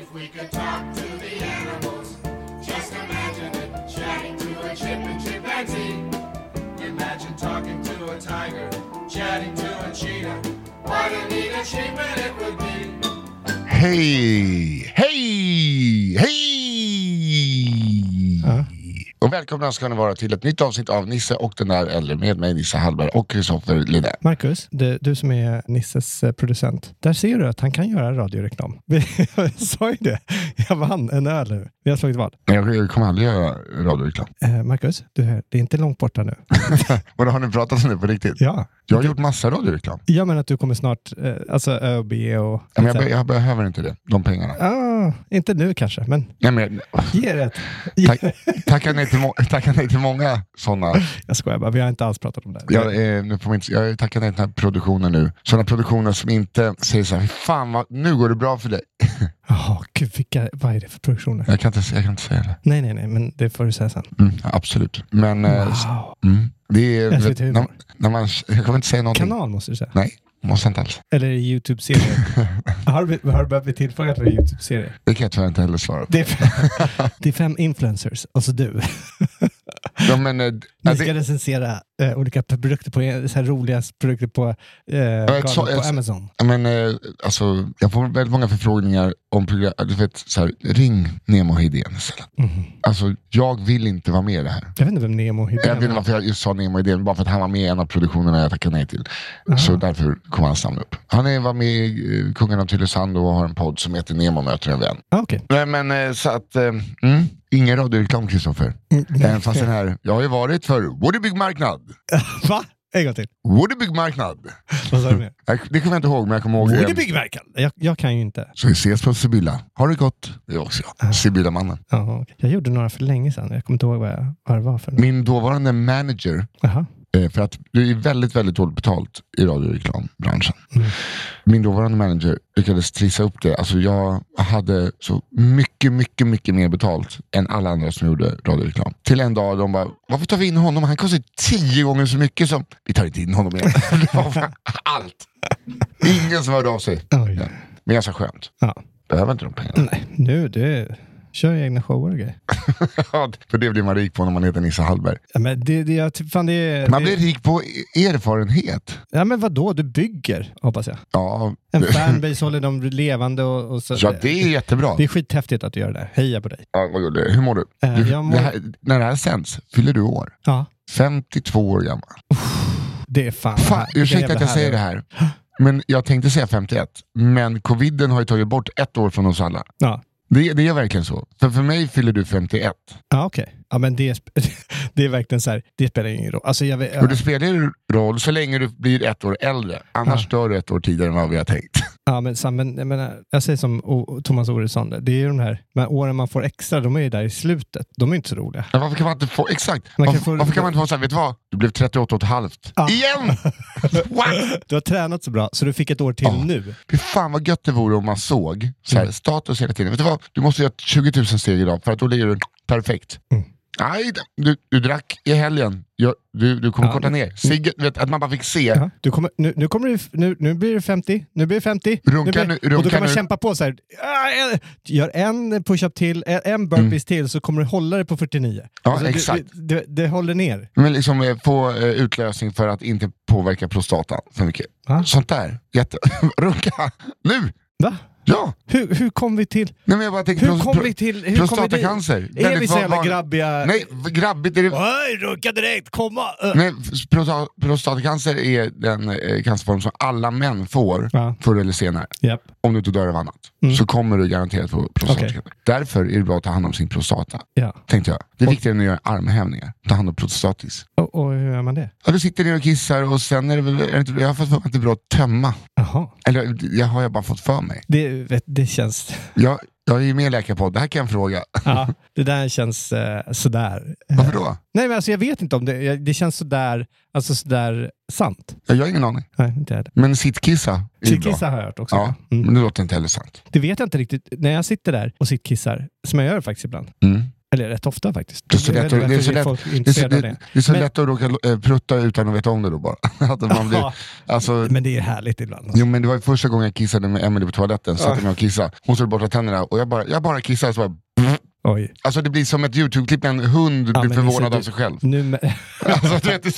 If we could talk to the animals, just imagine it. Chatting to a chip and chimpanzee. Imagine talking to a tiger, chatting to a cheetah. What a neat achievement it would be. Hej, hej, hej! Och välkomna ska ni vara till ett nytt avsnitt av Nisse och den där äldre med mig Nisse Hallberg och Kristoffer Lidell. Marcus, du, du som är Nisses eh, producent. Där ser du att han kan göra radioreklam. Jag sa ju det. Jag vann en öl nu. Vi har slagit vad. Jag, kommer aldrig göra radioreklam. Eh, Marcus, du, det är inte långt borta nu. Och då har ni pratat om det på riktigt? Ja. Jag har gjort massa radioreklam. Jag menar att du kommer snart, eh, alltså ÖoB och... Ja, Men jag, be- jag behöver inte det, de pengarna. Ah, inte nu kanske, men Nej, men, ge det. tack, tackar, nej till må, tackar nej till många sådana. Jag skojar bara, vi har inte alls pratat om det. Jag, eh, nu man inte, jag tackar nej till den här produktionen nu. Sådana produktioner som inte säger så här, "Fy fan vad, nu går det bra för dig. Jaha, gud, vilka, vad är det för produktioner? Jag kan inte, jag kan inte säga det. Nej, nej, nej, men det får du säga sen. Mm, absolut. Men eh, Wow. mm, det är... När, när man, jag kommer inte säga någonting. Kanal måste du säga. Nej, måste inte alls. Eller YouTube-serier. har, du, har du börjat bli tillfrågad för YouTube-serier? Det kan jag tyvärr inte heller svara på. Det är, fem, det är fem influencers, och så du. Ja, men, eh, Ni ja, ska det, recensera eh, olika produkter på, så här roliga produkter på, eh, ett så- på ett- Amazon. ja, men, eh, alltså, jag får väldigt många förfrågningar om program. Du vet, så här, ring Nemo Hedén istället. Mhm. Alltså, jag vill inte vara med i det här. Jag vet inte vem Nemo Hedén Jag vet inte är. varför jag just sa Nemo Hedén, bara för att han var med i en av produktionerna jag tackade nej till. Så därför kom hans namn upp. Han är, var med i eh, Kungen av Tylösand och har en podd som heter Nemo möter en vän. Ah. Nej men eh, så att, eh, mm, ingen radioreklam Kristoffer. Mm, Även fast den här, jag har ju varit för Woody Byggmarknad. Va? En gång till. Woody Byggmarknad. Vad sa du mer? Det kommer jag inte ihåg, men jag kommer ihåg. Eh, byggverkan? Jag, jag kan ju inte. Så vi ses på Sibylla. Har det gott. Det också jag. Sibylla-mannen. Ja. Jag gjorde några för länge sedan. Jag kommer inte ihåg vad, jag, vad det var för. Min dåvarande manager, Jaha. Eh, för att det är väldigt, väldigt dåligt betalt i radioreklambranschen. Mm. Min dåvarande manager lyckades trissa upp det. Alltså jag hade så mycket, mycket, mycket mer betalt än alla andra som gjorde radioreklam. Till en dag de bara, varför tar vi in honom? Han kostar tio gånger så mycket som... Vi tar inte in honom igen. det var allt. Ingen som hörde av sig. Oj. Ja. Men ganska skönt. Ja. Behöver inte de pengarna. Nej, nu du. Kör egna shower och grejer. För det blir man rik på när man heter Nisse Hallberg. Ja, men det, det, jag, fan det, Man det, blir rik på erfarenhet. Ja, men vadå? Du bygger, hoppas jag. Ja, En fanbase håller dem levande och, och så. ja det är jättebra. Det är skithäftigt att du gör det. Heja på dig. Ja, vad gullig. Hur mår du? Eh, du mår- det här, när det här sänds, fyller du år? Ja, 52 år gammal. det är fan... Fan, ursäkta att jag säger det här. Men jag tänkte säga 51. Men coviden har ju tagit bort ett år från oss alla. Ja, Det, det är verkligen så. För för mig fyller du 51. ja okej. Ja, men det, det är verkligen så här, det spelar ingen roll. Alltså, jag, vet- Och det spelar roll så länge du blir ett år äldre. Annars Ja. dör du ett år tidigare än vad vi har tänkt. Ja, men, men jag, menar, jag säger som o, Thomas Oredsson, det är ju de här här åren man får extra, de är ju där i slutet. De är inte så roliga. Men varför kan man inte få, exakt, Man kan varför, få- varför kan man inte få såhär, vet du vad? Du blev 38 och ett halvt. Ja. Igen! What? Du har tränat så bra så du fick ett år till Ja. nu. Fy fan vad gött det vore om man såg så här, status hela tiden. Vet du vad? Du måste göra 20 000 steg idag för att då ligger du perfekt. Mm. Nej, du, du drack i helgen. Jag, du, du kommer Ja. korta ner. Sigge, vet, att man bara fick se. Ja, du kommer, nu, nu, kommer du, nu, nu blir det 50, nu blir det 50. Runka nu nu- blir, och då kan man nu. kämpa på så här. Gör en push-up till, en- burpees till så kommer du hålla det på 49. Mm. Ja, det- exakt. Det, håller ner. Men liksom eh, få eh, utlösning för att inte påverka prostatan för mycket. Va? Sånt där. Jätte... Runka! Nu! Va? Ja, Hur, hur kom vi till... nej, men jag bara tänker Hur kom vi till... Hur kom vi prostatacancer. Är vi så jävla grabbiga? Nej, grabbigt är det. Oj, runka direkt, komma! Uh. Nej, prosta- prostatacancer är den eh, cancerform som alla män får Ja. förr eller senare. Japp. Om du inte dör av annat. Mm. Så kommer du garanterat få prostatacancer. Därför är det bra att ta hand om sin prostata. Ja. Tänkte jag. Det är viktigare än att göra armhävningar. Ta hand om prostatis. Och, och hur gör man det? Ja, du sitter ner och kissar och sen är det väl, är det inte, jag har fått för mig att det är bra att tömma. Jaha. Eller jag har jag bara fått för mig. Det, vet, det känns... Jag, jag är ju med i Läkarpodd, det här kan jag fråga. Ja, det där känns eh, sådär. Varför då? Nej, men alltså, jag vet inte om det... Det känns sådär, alltså sådär sant. Jag har ingen aning. Nej, inte jag heller. Men sittkissa är ju bra. Sittkissa har jag hört också. Ja, Mm. men det låter inte heller sant. Det vet jag inte riktigt. När jag sitter där och sittkissar, som jag gör faktiskt ibland, Mm. Eller rätt ofta faktiskt. Det är så lätt det är så lätt- Det är så, det, det. är så Men- lätt att råka eh, prutta utan att veta om det då bara. att man blir, alltså, men det är härligt ibland. Alltså. Jo men det var första gången jag kissade med Emily på toaletten, satt jag mig och kissade. Hon skulle borsta tänderna och jag bara, jag bara kissade så bara, Oj. Alltså det blir som ett YouTube-klipp när en hund Ja, blir förvånad av sig själv. Nu, Alltså, det, det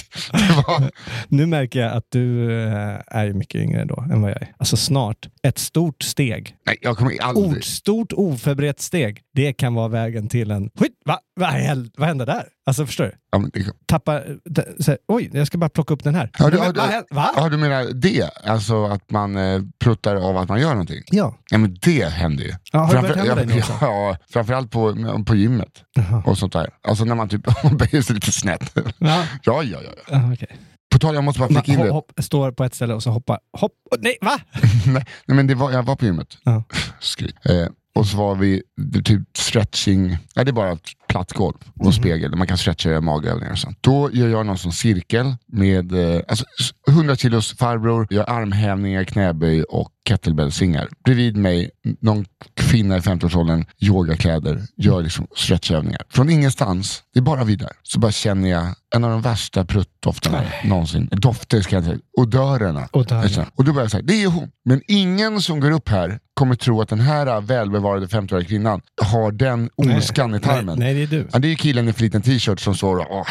var, nu märker jag att du eh, är mycket yngre då än vad jag är. Alltså snart. Ett stort steg. nej, jag kommer aldrig... Ord, stort oförberett steg. Det kan vara vägen till en... Skit, va? Vad, vad hände där? Alltså förstår du? Ja, men det, Tappa... d- Så, här, oj, jag ska bara plocka upp den här. ja, du, Men du, va? ja, du menar det? Alltså att man eh, pruttar av att man gör någonting? Ja. Ja men det händer ju. Ja, har det börjat Framför- hända dig ja, också? ja, framförallt på, på gymmet Jaha. och sånt där. Alltså när man typ böjer sig lite snett. Ja. Ja, ja, ja. ja. Ja, okej. På tal, jag måste bara flika in det. hopp, står på ett ställe och så hoppar... Hopp! oh, Nej, va? nej, nej, men det var, jag var på gymmet. Ja. Skryt. Eh, och så var vi typ stretching, ja, det är bara ett platt golv och Mhm. spegel. Man kan stretcha och göra magövningar och sånt. Då gör jag någon sån cirkel med eh, alltså, s- 100 kilos farbror, gör armhävningar, knäböj och kettlebellsvingar. Bredvid mig någon kvinna i 50-årsåldern, yogakläder, gör liksom stretchövningar. Från ingenstans, det är bara vi där, så bara känner jag en av de värsta pruttdofterna någonsin. Dofter ska jag säga. Odörerna. Odörerna. Och då börjar jag säga, det är hon. Men ingen som går upp här kommer tro att den här välbevarade 50-åriga kvinnan har den ondskan i tarmen. Nej, nej, det är du. Ja, det är killen i fliten t-shirt som står och.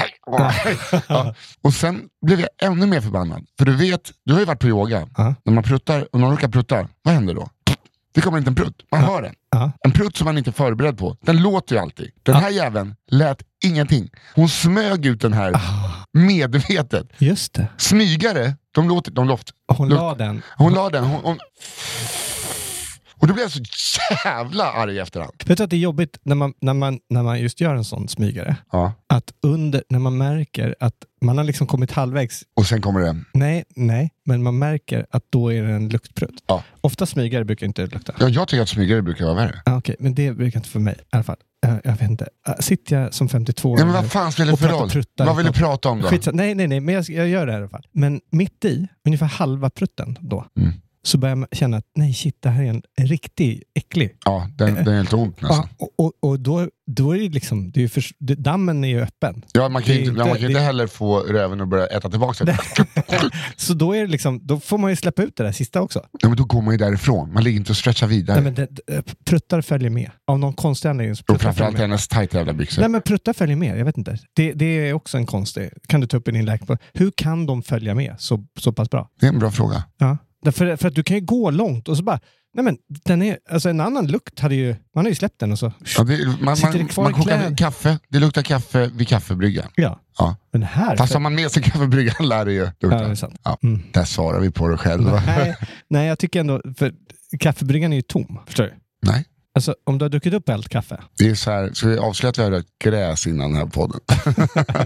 Ja. Och sen blev jag ännu mer förbannad. För du vet, du har ju varit på yoga. Ja. När man pruttar, och någon råkar prutta, vad händer då? Det kommer inte en prutt, man hör den. Ja. En prutt som man inte är förberedd på, den låter ju alltid. Den här jäveln lät ingenting. Hon smög ut den här Ah. medvetet. Just det. Smygare, de låter, de loft. Hon la den. Hon la den, hon, hon... Och då blev jag så jävla arg i efterhand. Vet du att det är jobbigt när man, när man, när man just gör en sån smygare? Ja. Att under, när man märker att man har liksom kommit halvvägs. Och sen kommer det, Nej, nej, men man märker att då är det en luktprutt. Ja. Ofta smygare brukar inte lukta. ja, jag tycker att smygare brukar vara värre. Ah, Okej, men det brukar inte för mig i alla fall. Eh, jag vet inte. Uh, sitter jag som 52 Nej, men vad fan spelar det för roll? Vad vill du liksom. prata om då? Skitsa, nej, nej, nej, men jag, jag gör det här i alla fall. Men mitt i, ungefär halva prutten då, Mm. Så börjar man känna att nej shit, det här är en riktig äcklig. Ja, den, den är helt ont nästan. Ja, och och, och då, då är det liksom, det är för, det, dammen är ju öppen. Ja, man kan ju inte, man kan inte- heller få röven att börja äta tillbaka sig. Så då, är det liksom, då får man ju släppa ut det där sista också. Ja, men då går man ju därifrån. Man ligger inte och stretchar vidare. Nej, men det, det, pruttar följer med. Av någon konstig anledning. och framförallt hennes tajta jävla byxor. Nej men pruttar följer med, jag vet inte. Det, det är också en konstig, kan du ta upp i din läkare Hur kan de följa med så, så pass bra? Det är en bra fråga. Ja. Därför, för att du kan ju gå långt och så bara, nej men den är, alltså en annan lukt hade ju, man har ju släppt den och så. Ja, det, man Sitter man, det kvar man i kokar kaffe, det luktar kaffe vid kaffebryggan. Ja. Ja. Men här... Fast har man med sig kaffebryggan lär det ju ja, det är lukta. sant. Ja, Mm. Där svarar vi på det själva. Nej, nej, jag tycker ändå, för kaffebryggan är ju tom. Förstår du? Nej. Alltså om du har druckit upp allt kaffe. Det är så här, ska vi avslöja att vi har rökt gräs innan den här podden?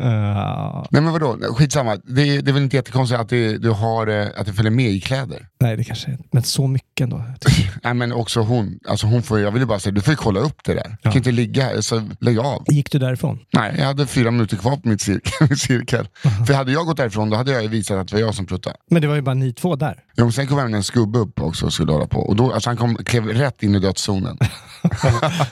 Uh, Nej men vadå, skitsamma. Det är, det är väl inte jättekonstigt att det, du har, eh, att det följer med i kläder? nej, det kanske är, men så mycket ändå. Nej men också hon, alltså hon får, jag vill ju bara säga, du får ju kolla upp det där. Du kan inte ligga här, så lägg av. Gick du därifrån? Nej, jag hade fyra minuter kvar på mitt cirkel. min cirkel. För hade jag gått därifrån då hade jag visat att det var jag som pruttade. Men det var ju bara ni två där. Ja, men sen kom även en skubbe upp också och skulle hålla på. Och då, alltså han kom, klev rätt in in i dödszonen.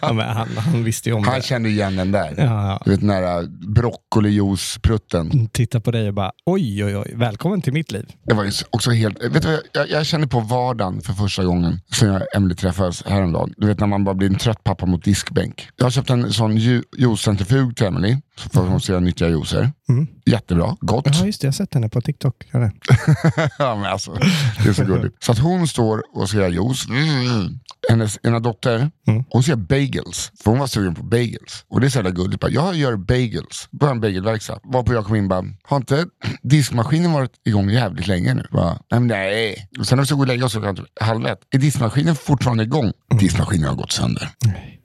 Ja, han, han visste ju om Han det. kände igen den där. Ja, ja. Du vet den där broccolijuice-prutten. Titta på dig och bara oj, oj, oj, välkommen till mitt liv. Det var också helt... Vet du, jag, jag kände på vardagen för första gången sen jag och Emily träffades häromdagen. Du vet när man bara blir en trött pappa mot diskbänk. Jag har köpt en sån ju- juicecentrifug till Emily för att hon ska göra nyttiga juicer. Mm. Jättebra, gott. Ja, just det. Jag har sett henne på TikTok. Ja, men alltså, det är så gulligt. Så att hon står och ska göra juice. Mm. Hennes ena dotter, Mm. hon göra bagels. För hon var sugen på bagels. Och det är så jävla gulligt. Bara, jag gör bagels på en bagelverkstad. Varpå jag kom in bara, har inte diskmaskinen varit igång jävligt länge nu? Bara, nej, nej. Och sen när vi ska gå och lägga oss klockan halv ett, är diskmaskinen fortfarande igång? Diskmaskinen har gått sönder.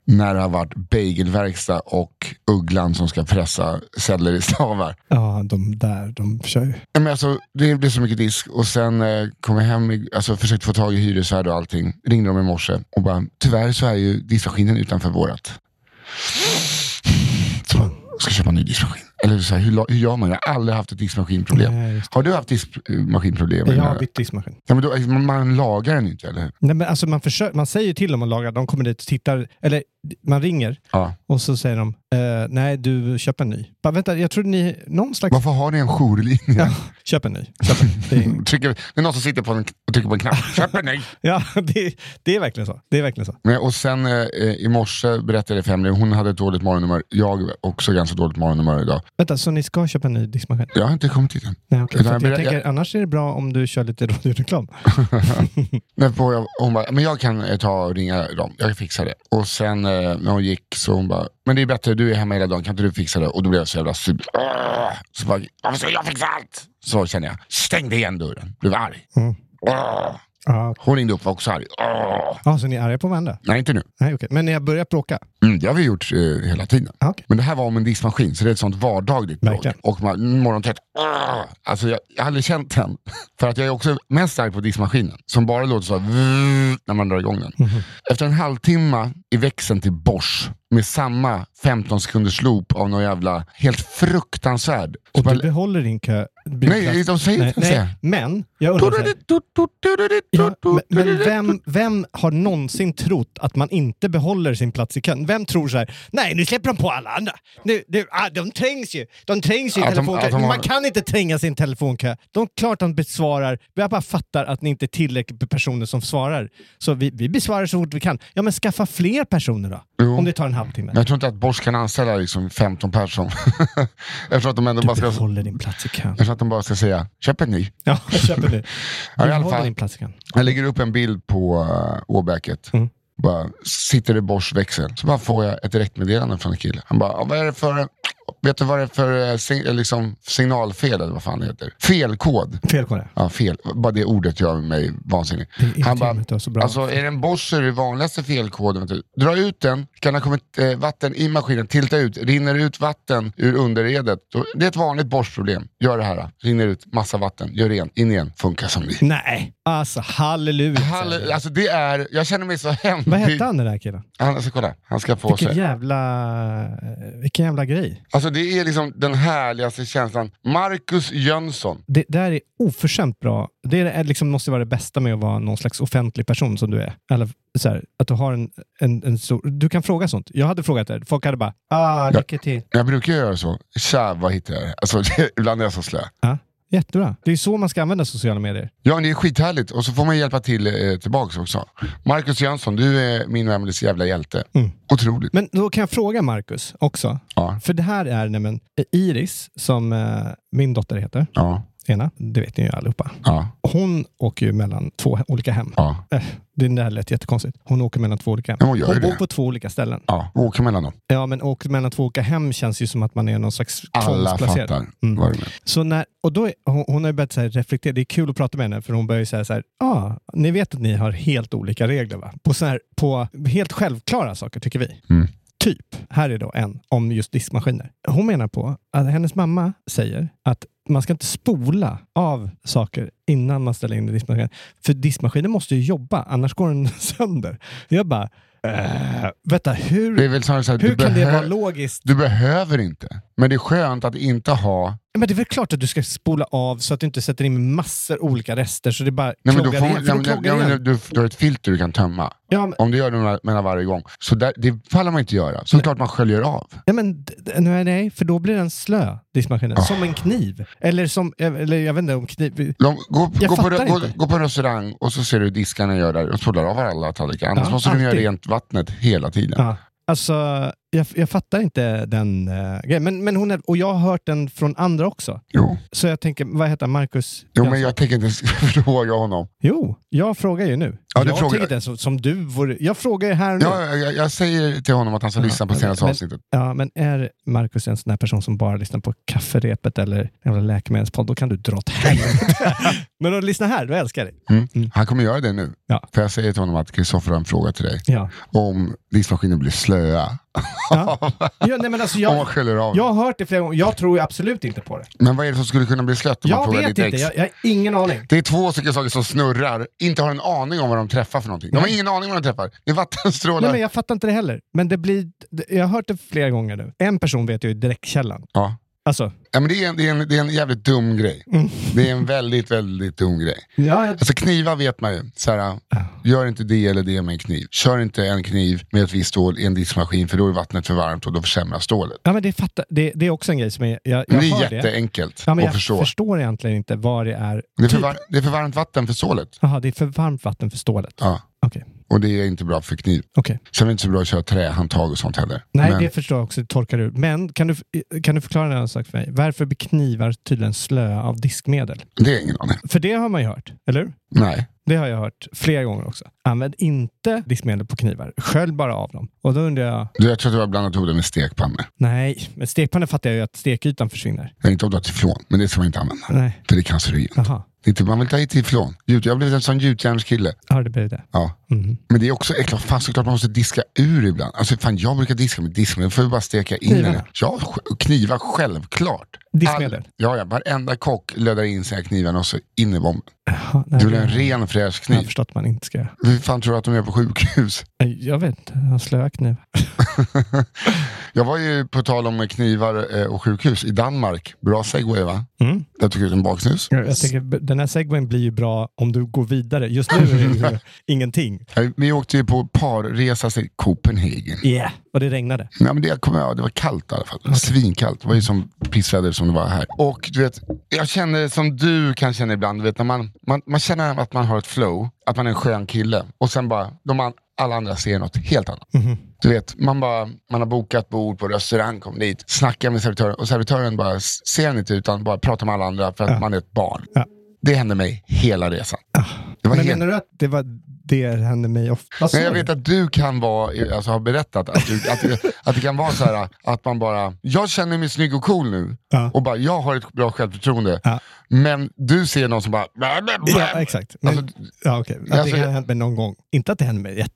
När det har varit bagelverkstad och ugglan som ska pressa selleristavar. Ja, de där, de kör ju. Men alltså, det blev så mycket disk och sen eh, kom jag hem, alltså försökte få tag i hyresvärd och allting. Ringde dem i morse och bara, tyvärr så är ju diskmaskinen utanför vårat. Så, ska köpa en ny diskmaskin. Eller så här, hur, hur gör man? Jag har aldrig haft ett diskmaskinproblem. Nej, Har du haft diskmaskinproblem? Jag har bytt diskmaskin. ja, men då, man, man lagar den inte, eller hur? Nej, men alltså man, försöker, man säger till dem att laga, de kommer dit och tittar, eller man ringer Ja. och så säger de, eh, nej du, köp en ny. Bara, vänta, jag tror ni, någon slags... Varför har ni en jourlinje? Ja, köp en ny. Köp en. Det, är, Trycker, det är någon som sitter på en, och trycker på en knapp. Köp en ny! ja, det, det är verkligen så. Det är verkligen så. Men, och sen eh, i morse berättade Emily, hon hade ett dåligt morgonnummer. Jag har också ganska dåligt morgonnummer idag. Vänta, så ni ska köpa en ny diskmaskin? Jag har inte kommit dit än. Nej, att jag jag ber- tänker, annars är det bra om du kör lite radioreklam. Men på, jag, hon bara, men jag kan eh, ta och ringa dem, jag fixar det. Och sen eh, när hon gick så hon bara, men det är bättre, du är hemma hela dagen, kan inte du fixa det? Och då blev jag så jävla sur. Åh! Så bara, varför ska jag fixa allt? Så kände jag, stängde igen dörren, blev arg. Mm. Ja, Hon ringde upp och var också arg. Åh! ah, så ni är arga på varandra? Nej, inte nu. Nej, okej. Men ni har börjat bråka? Mm, det har vi gjort eh, hela tiden. Ah, okej. Men det här var om en diskmaskin, så det är ett sånt vardagligt bråk. Och man, morgontrött. Åh! Alltså jag, jag har aldrig känt den. För att jag är också mest arg på diskmaskinen, som bara låter så här, när man drar igång den. Mhm. Efter en halvtimme i växeln till Bosch, med samma 15 sekunders loop av någon jävla, helt fruktansvärd. Och du behåller din kö... Nej, de säger nej, inte nej. Men, jag ja, men, men vem, vem har någonsin trott att man inte behåller sin plats i kön? Vem tror så här, nej nu släpper de på alla andra. Nu, nu, ah, de trängs ju. De trängs ju i telefonkö. de har- Man kan inte tränga sin telefonkö. De klart de besvarar. Jag bara fattar att ni inte är tillräckligt med personer som svarar. Så vi, vi besvarar så fort vi kan. Ja men skaffa fler personer då. Jo. Om det tar en halvtimme. Jag tror inte att Bosch kan anställa liksom 15 personer. jag tror att de ändå Du bara ska, behåller din plats i kön. jag tror att de bara ska säga, köp en ny. Ja, jag köper Ja, Du i alla behåller fall. din kön. Jag lägger upp en bild på uh, Åbäket. Mm. Bara, sitter i Bosch växel. Så bara får jag ett direktmeddelande från en kille. Han bara, "Ja, vad är det för, vet du vad det är för eh, sig, liksom, signalfel eller vad fan det heter? Felkod. Fel på det. Ja, fel. Bara det ordet gör mig vansinnig. Han bara, alltså är det en är det vanligaste felkoden. Dra ut den, kan ha kommit eh, vatten i maskinen, tilta ut, rinner ut vatten ur underredet. Det är ett vanligt Bosch-problem. Gör det här. Rinner ut massa vatten, gör rent, in igen, funkar som det. Nej, alltså halleluja. Halle, alltså det är, jag känner mig så hemlig. Vad hette han den där killen? Han, alltså, kolla, han ska få Vilken sig. jävla, vilken jävla grej. Alltså det är liksom den härligaste känslan. Marcus Jönsson. Det där är oförskämt bra. Det är, liksom, måste vara det bästa med att vara någon slags offentlig person som du är. Eller, så här, att du har en, en, en stor... Du kan fråga sånt. Jag hade frågat det. Folk hade bara, ah, lycka till. Jag brukar göra så. Tja, vad hittar jag? Alltså, ibland är jag så slö. Ja, jättebra. Det är så man ska använda sociala medier. Ja, det är skithärligt. Och så får man hjälpa till eh, tillbaks också. Marcus Jönsson, du är min Emelies jävla hjälte. Mm. Otroligt. Men då kan jag fråga Marcus också. Ja, För det här är nämligen Iris, som eh, min dotter heter, ja, ena. Det vet ni ju allihopa. ja, Hon åker ju mellan två olika hem. ja. Eh, det där lät jättekonstigt. Hon åker mellan två olika hem. Hon ju bor på två olika ställen. ja. Åker mellan dem. Ja, men åker mellan två olika hem känns ju som att man är någon slags Alla fattar Mm. vad du menar. Så när, och då är, hon, hon har ju börjat så reflektera. Det är kul att prata med henne för hon börjar ju säga så här. Ja, ah, ni vet att ni har helt olika regler va? På, så här, på helt självklara saker tycker vi. Mm. Typ, här är då en om just diskmaskiner. Hon menar på att hennes mamma säger att man ska inte spola av saker innan man ställer in i diskmaskinen. För diskmaskinen måste ju jobba, annars går den sönder. Jag bara, äh, vänta, hur, Det är väl snarare så här, hur kan det vara logiskt? du behöver inte. Men det är skönt att inte ha... Men det är väl klart att du ska spola av så att du inte sätter in massor olika rester så det bara Nej, men då får, igen. kloggar det men, igen. du, du har ett filter du kan tömma. Ja, men, Om du gör det mellan varje gång. Så där, det pallar man inte göra. Så klart man sköljer av. ja, men nej, nej, för då blir den slö, diskmaskinen. Ah. Som en kniv. Eller som, eller jag vet inte om kniv... De, gå, gå, på, gå, gå på en restaurang och så ser du hur diskarna gör där. Och spolar av alla tallrikar. Annars Ja, måste de göra alltid. rent vattnet hela tiden. Ja. Alltså, jag, jag fattar inte den uh, grejen. Men, men hon är, och jag har hört den från andra också. Jo. Så jag tänker, vad heter han? Marcus? jo, men jag tänker inte fråga honom. Jo, jag frågar ju nu. Ja, du jag frågar. tänker inte ens som, som du vore... Jag frågar ju här nu. Ja, jag, jag säger till honom att han ska lyssna på senaste men- avsnittet. Ja, men är Marcus en sån här person som bara lyssnar på kafferepet eller en läkemedelspodd, då kan du dra åt helvete. men att lyssna här, då älskar jag det. Mm. Han kommer göra det nu. Ja. För jag säger till honom att Kristoffer har en fråga till dig. Ja. Om diskmaskinen blir slöa. Ja. Ja, nej, men alltså Om man jag, sköljer av. jag har hört det flera gånger. Jag tror absolut inte på det. Men vad är det som skulle kunna bli slött om man Jag vet ditt inte. ex? Jag, jag har ingen aning. Det är två stycken saker som snurrar, inte har en aning om vad de träffar för någonting. De har ingen aning om vad de träffar. Det är vattenstrålar. Nej, men jag fattar inte det heller. Men det blir... det- Jag har hört det flera gånger nu. En person vet jag ju direktkällan. ja. Alltså, Ja, men det, är en, det, är en, det är en jävligt dum grej. Mm. Det är en väldigt, väldigt dum grej. ja, jag, Alltså knivar vet man ju. Såhär, gör inte det eller det med en kniv. Kör inte en kniv med ett visst stål i en diskmaskin för då är vattnet för varmt och då försämras stålet. ja, men det, fattar, det, det är också en grej som är... Jag, jag det är jätteenkelt Ja, men att jag förstå. förstår egentligen inte vad det är. Det är, för Typ- var, det är för varmt vatten för stålet. Jaha, det är för varmt vatten för stålet. Ja. Okej. Och det är inte bra för kniv. okej. Sen är det inte så bra att köra trähandtag och sånt heller. Nej, Men det förstår jag också. Det torkar ur. Men kan du, kan du förklara en annan sak för mig? Varför blir knivar tydligen slöa av diskmedel? det är ingen aning. För det har man ju hört, eller hur? Nej. Det har jag hört flera gånger också. Använd inte diskmedel på knivar. Skölj bara av dem. Och då undrar jag, Du, jag tror att du har blandat ihop det med stekpannor. nej, med stekpannor fattar jag ju att stekytan försvinner. Jag inte om du har teflon, men det ska man inte använda. Nej, För det är cancerogent. Det inte, man vill ta i teflon. Gjut- Jag har blivit en sån gjutjärnskille. Har det blivit det? Ja. Mhm. Men det är också äckligt. Fan såklart man måste diska ur ibland. Alltså fan jag brukar diska med diskmedel. får vi bara steka in det. Ja, knivar självklart. Diskmedel? All, ja, ja, varenda kock lödar in sina knivar och så in i bomben. Jaha, nej, Du vill ha en ren fräsch Jag kniv. förstått att man inte ska. Hur fan tror du att de gör på sjukhus? Jag vet inte. Jag slöa knivar. Jag var ju på tal om knivar eh, och sjukhus i Danmark. Bra segway va? Mm. Jag tog ut en baksnus. Jag, jag tänker, den här segwayn blir ju bra om du går vidare. Just nu är det ju ingenting. Vi åkte ju på parresa till Copenhagen. Yeah. Och det regnade. Ja, men det, kommer jag, det var kallt i alla fall. Svinkallt. Det var ju som pissväder som det var här. Och du vet, jag känner som du kan känna ibland, du vet, när man, man, man känner att man har ett flow, att man är en skön kille. Och sen bara, de an, alla andra ser något helt annat. Du vet, man, bara, man har bokat bord på restaurang, kommer dit, snackar med servitören och servitören bara ser inte utan bara pratar med alla andra för att man är ett barn. Ja. Det hände mig hela resan. Det var Men helt... menar du att det var det hände mig ofta? Men jag vet att du kan vara, alltså har berättat att, du, att, det, att det kan vara så här att man bara, jag känner mig snygg och cool nu Ja. och bara, jag har ett bra självförtroende. Ja. Men du ser någon som bara, Ja, exakt. Men, Alltså, ja, okej. Att alltså, det har hänt mig någon gång. Inte att det hände mig jätte...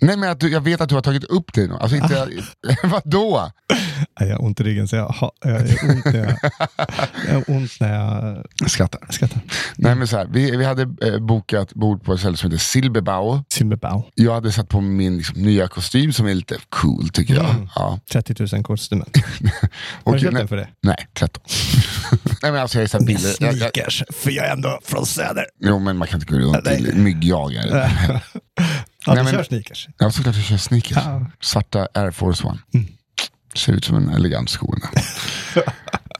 Nej men att du, jag vet att du har tagit upp det. Alltså inte, vadå? Nej, Jag har ont i ryggen så jag har, jag har ont när jag, jag har ont när jag Jag skrattar. skrattar. Nej men så här, vi, vi hade eh, bokat bord på ett ställe som heter Silberbau. Silverbau. Jag hade satt på min liksom, nya kostym som är lite cool tycker jag. Mm. Ja. 30 000 kostymen. Och, Har du köpt den för det? nej, 13. nej men alltså jag är så här billig. Sneakers, för jag är ändå från söder. jo men man kan inte gå runt Nej. till myggjagare. Ja, Nej, du men- kör sneakers. Ja, såklart jag kör sneakers. Ja. Svarta Air Force One. Ser ut som en elegant sko.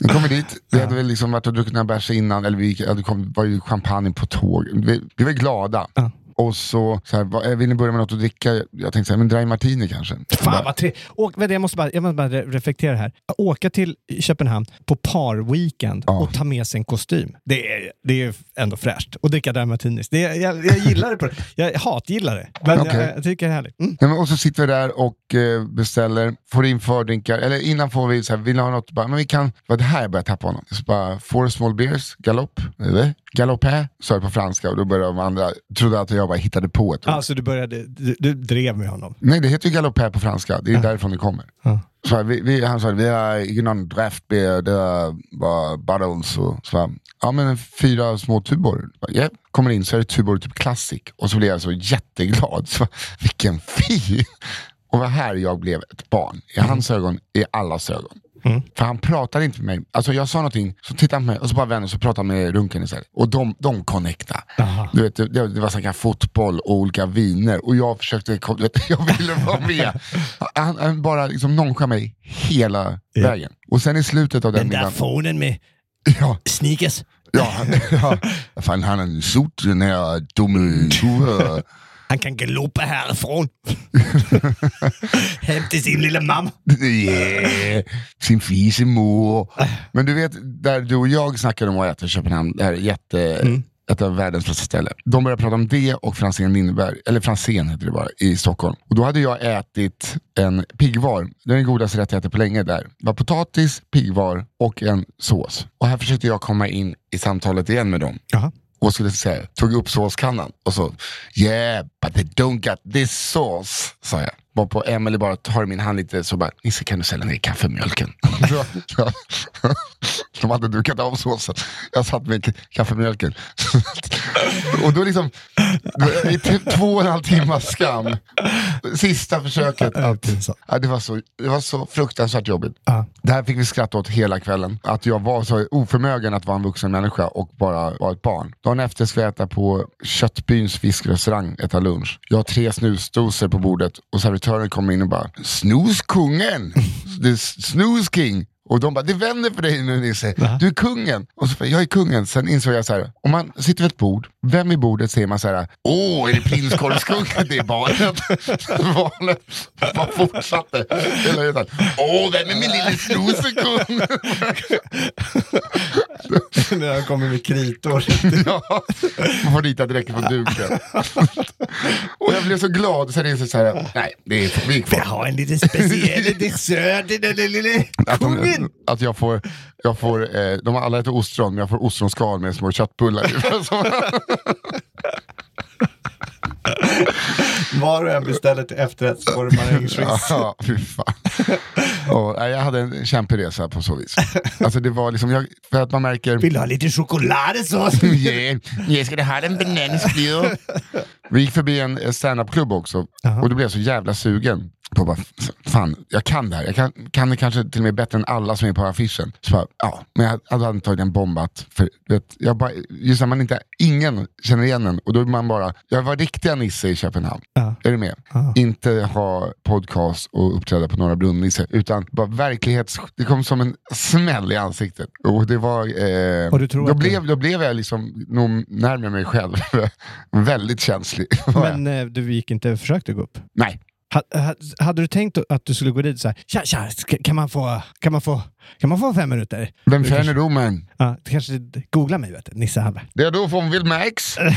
Vi kommer dit, vi hade väl liksom varit och druckit några bärs innan, eller vi det kom, var ju champagne på tåg. Vi, vi var glada. Ja. Och så, så här, vad- eh, vill ni börja med något att dricka? Jag tänkte så här, men dry martini kanske. Fan Bara, vad trevligt. Jag måste bara, jag måste bara re- reflektera här. Åka till Köpenhamn på par-weekend Ja. och ta med sig en kostym. Det är, det är ändå fräscht. Och dricka där martinis. Det är, jag, jag gillar det. På, jag hatgillar det. Men Okej. jag, jag tycker det är härligt. Mm. Nej, men, och så sitter vi där och eh, beställer, får in fördrinkar, eller innan får vi så här, vill ni ha något? Bara, men vi kan, vad det här jag börjar tappa honom. Så bara, four small beers, galopp? Galopé, sa jag på franska och då började de andra, trodde att jag bara hittade på ett ord. Alltså du började, du, du drev med honom. Nej, det heter ju galopé på franska. Det är därifrån det kommer. Ja. Så vi, vi, han sa, vi har ingen draftbeer, det är bara bottles. Och, så ja men fyra små tubor. Bara, Ja, kommer in så är det tubor typ classic. Och så blev jag så jätteglad. Så, vilken fin! Och vad här jag blev ett barn. I hans ögon, i allas ögon. Mm. För han pratade inte med mig. Alltså jag sa någonting, så tittade han på mig och så bara vände och så pratade med runken istället. Och de, de connectade. Du vet, det, det var snacka fotboll och olika viner och jag försökte, du vet, jag ville vara med. Han, han bara liksom nonchade mig hela Ja. vägen. Och sen i slutet av den, Den där middagen, fonen med ja, sneakers. ja, ja, fan han har en sot, den här dumme. Han kan galoppa härifrån. Hem till sin lilla mamma. Yeah, sin fisemor. Men du vet, där du och jag snackade om att äta i Köpenhamn, det här är jätte, ett av världens bästa ställen. De började prata om det och Franzén Lindberg, eller Franzén heter det bara, i Stockholm. Och då hade jag ätit en piggvar, det är den godaste rätt jag ätit på länge där. Det var potatis, piggvar och en sås. Och här försökte jag komma in i samtalet igen med dem. Jaha. Och skulle säga, tog upp såskannan och så Yeah, but they don't got this sauce, sa jag. Var på Emily bara tar min hand lite så bara, Nisse kan du sälja ner kaffemjölken? De hade dukat av såsen. Jag satt med kaffemjölken. och då liksom, i två och en halv timmas skam, sista försöket. Att, ja, det, var så, det var så fruktansvärt jobbigt. Ja. Det här fick vi skratta åt hela kvällen. Att jag var så oförmögen att vara en vuxen människa och bara vara ett barn. Dagen efter ska jag äta på Köttbyns fiskrestaurang, äta lunch. Jag har tre snusdosor på bordet och servitören kommer in och bara Snuskungen! Snooze King! Och de bara, det vänder för dig nu Nisse, du är kungen. Och så, jag är kungen. Sen insåg jag så här, om man sitter vid ett bord, vem i bordet säger man så här, åh är det prinskorvskungen? Det är barnet. barnet bara fortsatte hela tiden. Åh, vem är min lille snosekung? När han kommer med kritor. ja, man får rita direkt på duken. och jag blev så glad, sen insåg jag så här, nej, det är är kvar. Jag har en liten speciell dessert till den lille kungen. Att jag får, jag får eh, de har alla äter ostron, men jag får ostronskal med små köttbullar i. Var och en beställer till efterrätt så får du marängskjuts. Ja, fy fan. Och, nej, jag hade en kämpig resa på så vis. Alltså det var liksom, jag, för att man märker... Vill du ha lite chokladsås? Yeah, jag ska ha en bananskliv. Vi gick förbi en standup-klubb också och då blev jag så jävla sugen. På bara, fan, jag kan det här. Jag kan, kan det kanske till och med bättre än alla som är på affischen. Så bara, ja, men jag hade antagligen bombat. För, vet, jag bara, just när man inte, ingen känner igen en och då är man bara, jag var riktiga Nisse i Köpenhamn. Ja. Är du med? Inte ha podcast och uppträda på Norra Brunn Nisse, utan bara verklighets... Det kom som en smäll i ansiktet. Och det var... Eh, Och då, du- blev, då blev jag liksom nog närmare mig själv. Väldigt känslig. Jag. Men eh, du gick inte försökte gå upp? Nej. Ha, ha, hade du tänkt att du skulle gå dit så här, tja, tja, kan man få, kan man få, kan man få fem minuter? Vem Du är kanske- domen? Ja, du kanske googla mig, vet du. Nisse Hallberg. Det är då från Vildmax.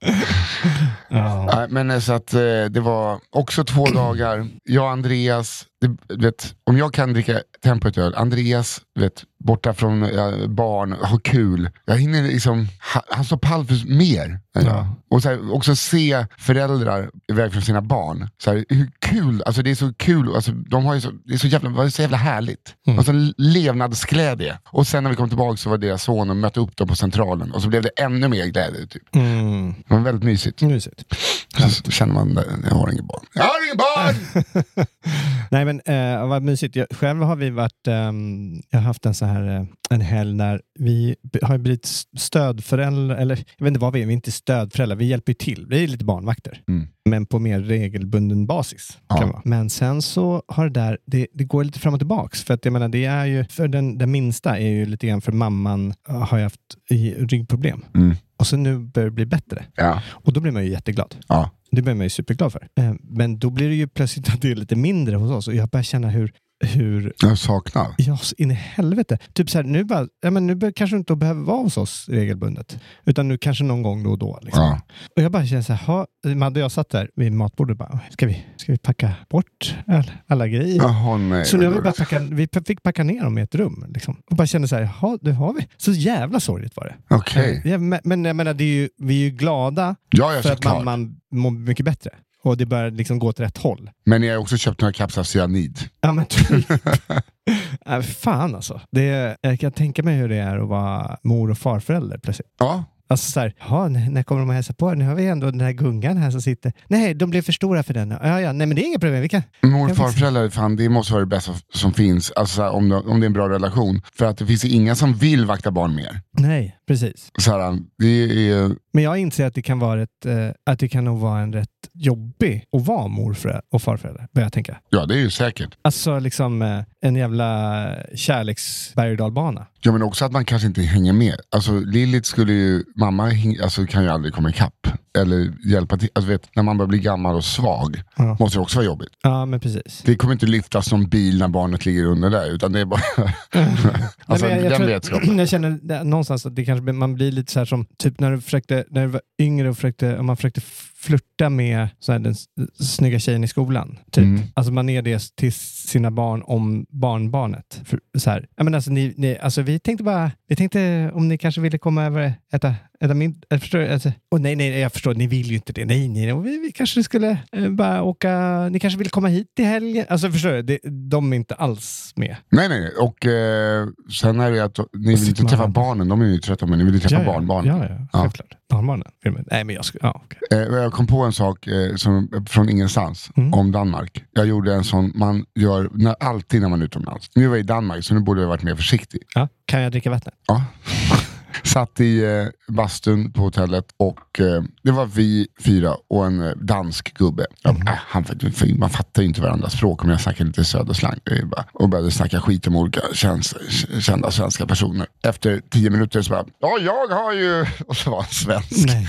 Ja. Nej, men eh, så att eh, det var också två dagar. Jag och Andreas, det, vet, om jag kan dricka tempo ett öl, Andreas, vet, borta från eh, barn, ha kul. Jag hinner liksom, ha, han står pall för mer. Ja. Och så här, också se föräldrar iväg från sina barn. Så här, hur kul, alltså det är så kul, alltså, de har ju så, det är så jävla, det så jävla härligt. Mm. Alltså levnadsglädje. Och sen när vi kom tillbaka så var deras son och mötte upp dem på centralen och så blev det ännu mer glädje. Typ. Mm, Det var väldigt mysigt. mysigt. Så känner man, "Nej, jag har inget barn. Jag har inget barn! Nej men eh, vad mysigt. Jag, själv har vi varit, eh, jag har haft en så här eh, en helg när vi har blivit stödföräldrar, eller jag vet inte vad vi är, vi är inte stödföräldrar, vi hjälper ju till. Vi är lite barnvakter. Mm. Men på mer regelbunden basis. Ja. Kan det vara. Men sen så har det där, det, det går lite fram och tillbaks. För att jag menar, det är ju, för den, den minsta är ju lite grann för mamman eh, har ju haft ryggproblem. Mm. Och så nu börjar det bli bättre. Ja. Och då blir man ju jätteglad. Ja. Det blir man ju superglad för. Eh, Men då blir det ju plötsligt att det är lite mindre hos oss och jag börjar känna hur, hur Jag saknar. Ja, så in i helvete. Typ så här, nu, bara, ja, men nu kanske du inte behöver vara hos oss regelbundet. Utan nu kanske någon gång då och då. Liksom. Ja. Och jag bara känner så här, ha, Madde och jag satt där vid matbordet bara, ska vi, ska vi packa bort all, alla grejer? Jaha, nej. Så nu har vi, bara packa, vi fick packa ner dem i ett rum. Liksom. Och bara kände så här, jaha, det har vi. Så jävla sorgligt var det. Okej. Ja, men, men jag menar, det är ju, vi är ju glada Ja, för att såklart. mamman mår mycket bättre. Och det börjar liksom gå åt rätt håll. Men jag har också köpt några kapslar cyanid. Ja men typ. äh, fan alltså. Det, jag kan tänka mig hur det är att vara mor och farförälder plötsligt. Ja, Alltså så här, "Jaha, när kommer de att hälsa på? Nu har vi ändå den här gungan här som sitter. Nej, de blev för stora för den. Ja, ja, nej men det är inget problem. Vi kan... Mor och farföräldrar, fan, det måste vara det bästa som finns. Alltså, så här, om, det, om det är en bra relation. För att det finns inga som vill vakta barn mer. Nej, precis. Så här, det är, Men jag inser att det kan vara ett, eh, att det kan nog vara en rätt jobbig att vara morförälder och farförälder, börjar jag tänka. ja det är ju säkert. Alltså liksom eh, en jävla kärleksberg och dalbana. Ja men också att man kanske inte hänger med. Alltså Lilith skulle ju, mamma häng- alltså, kan ju aldrig komma ikapp. Eller hjälpa till. Alltså, vet, när man börjar bli gammal och svag Ja. måste det också vara jobbigt. Ja, men precis. Det kommer inte lyftas någon bil när barnet ligger under där. Utan det är bara... alltså Nej, jag, jag, den tror- vetskapen. jag känner det, någonstans att det kanske, man blir lite så här som typ när du, försökte, när du var yngre och försökte, man försökte flirta med så här, den snygga tjejen i skolan. Typ. Mm. Alltså man är det till sina barn om barnbarnet. För, så här. Ja, men alltså, ni, ni, alltså, vi tänkte bara, vi tänkte om ni kanske ville komma över och äta, äta middag. Jag förstår, alltså, oh, nej, nej, jag förstår, ni vill ju inte det. Nej, nej, vi, vi kanske skulle eh, bara åka, ni kanske vill komma hit i helgen. Alltså förstår du, det, de är inte alls med. Nej, nej. Och eh, sen är det att ni vill inte träffa barnen, de är ju trötta, men ni vill träffa barnbarn. Ja, ja, Ja. självklart. Barnbarnen. Nej, men jag skulle... Ja, okej. Eh, jag kom på en sak eh, som, från ingenstans Mm. om Danmark. Jag gjorde en sån man gör när, alltid när man är utomlands. Nu var jag i Danmark så nu borde jag varit mer försiktig. ja. Kan jag dricka vattnet? Ja. Satt i eh, bastun på hotellet och eh, det var vi fyra och en eh, dansk gubbe. Ja, Mm. äh, han, man fattar ju inte varandras språk om jag snackar lite söderslang. Och började snacka skit om olika käns, kända svenska personer. Efter tio minuter så bara, ja jag har ju... Och så var han svensk. Nej.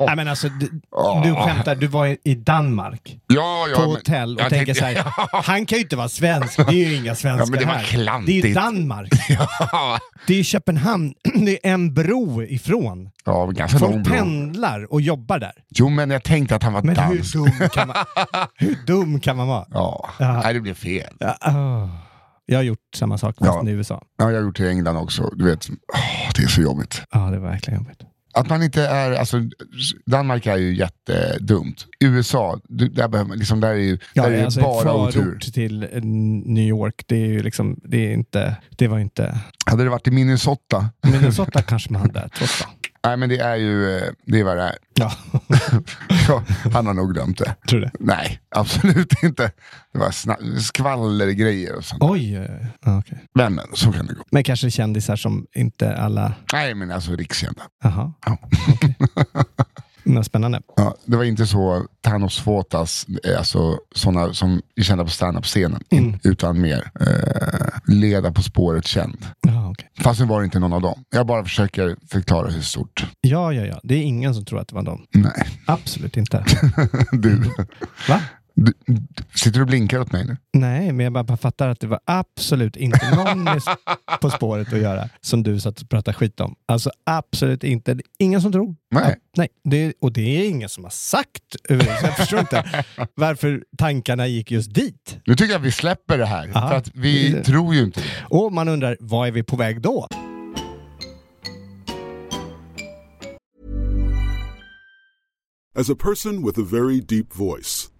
Nej, men alltså, du, du skämtar. Du var i- i Danmark Ja, ja, på hotell och jag tänker så här. Han kan ju inte vara svensk. Det är ju inga svenskar Ja, men det var här. klantigt. Det är ju Danmark. Ja, Det är Köpenhamn. Det är en bro ifrån. ja ganska lång Folk bro. pendlar och jobbar där. Jo, men jag tänkte att han var Men hur dansk. dum kan man, hur dum kan man vara? Ja, Ja. Nej, det blev fel. Ja, åh. Jag har gjort samma sak fast Ja. i USA. Ja, jag har gjort det i England också. Du vet, åh, det är så jobbigt. Ja, det var verkligen jobbigt. Att man inte är, alltså, Danmark är ju jättedumt. USA, där, behöver man, liksom, där är ju Ja, där är alltså bara otur. till eh, New York, det är ju liksom, det är inte, det var inte, Hade det varit i Minnesota, Minnesota kanske man hade trots det. Nej men det är ju, eh, det är vad det är. Ja, han har nog glömt det. tror det. Nej, absolut inte. Det var skvallergrejer och sånt. Oj, okej. Men, men så kan det gå. Men kanske kändisar som inte alla, Nej, men alltså rikskända. jaha, Ja. Men spännande. Ja, det var inte så Thanos Fotas, eh, alltså sådana som är kända på standup-scenen, Mm. utan mer eh, leda På spåret känd. Ja, okej. Fast nu var det inte någon av dem. Jag bara försöker förklara hur stort. ja, ja, ja. Det är ingen som tror att det var dem. Nej, Absolut inte. du. Va? Du. Sitter du och blinkar åt mig nu? Nej, men jag bara fattar att det var absolut inte någon På spåret att göra som du satt och pratade skit om. Alltså absolut inte. Det är ingen som tror. Nej. Ja, nej. Det, och det är ingen som har sagt överhuvudtaget. Jag förstår inte varför tankarna gick just dit. Nu tycker jag att vi släpper det här. Aha. För att vi Det- tror ju inte det. Och man undrar, var är vi på väg då? As a person with a very deep voice,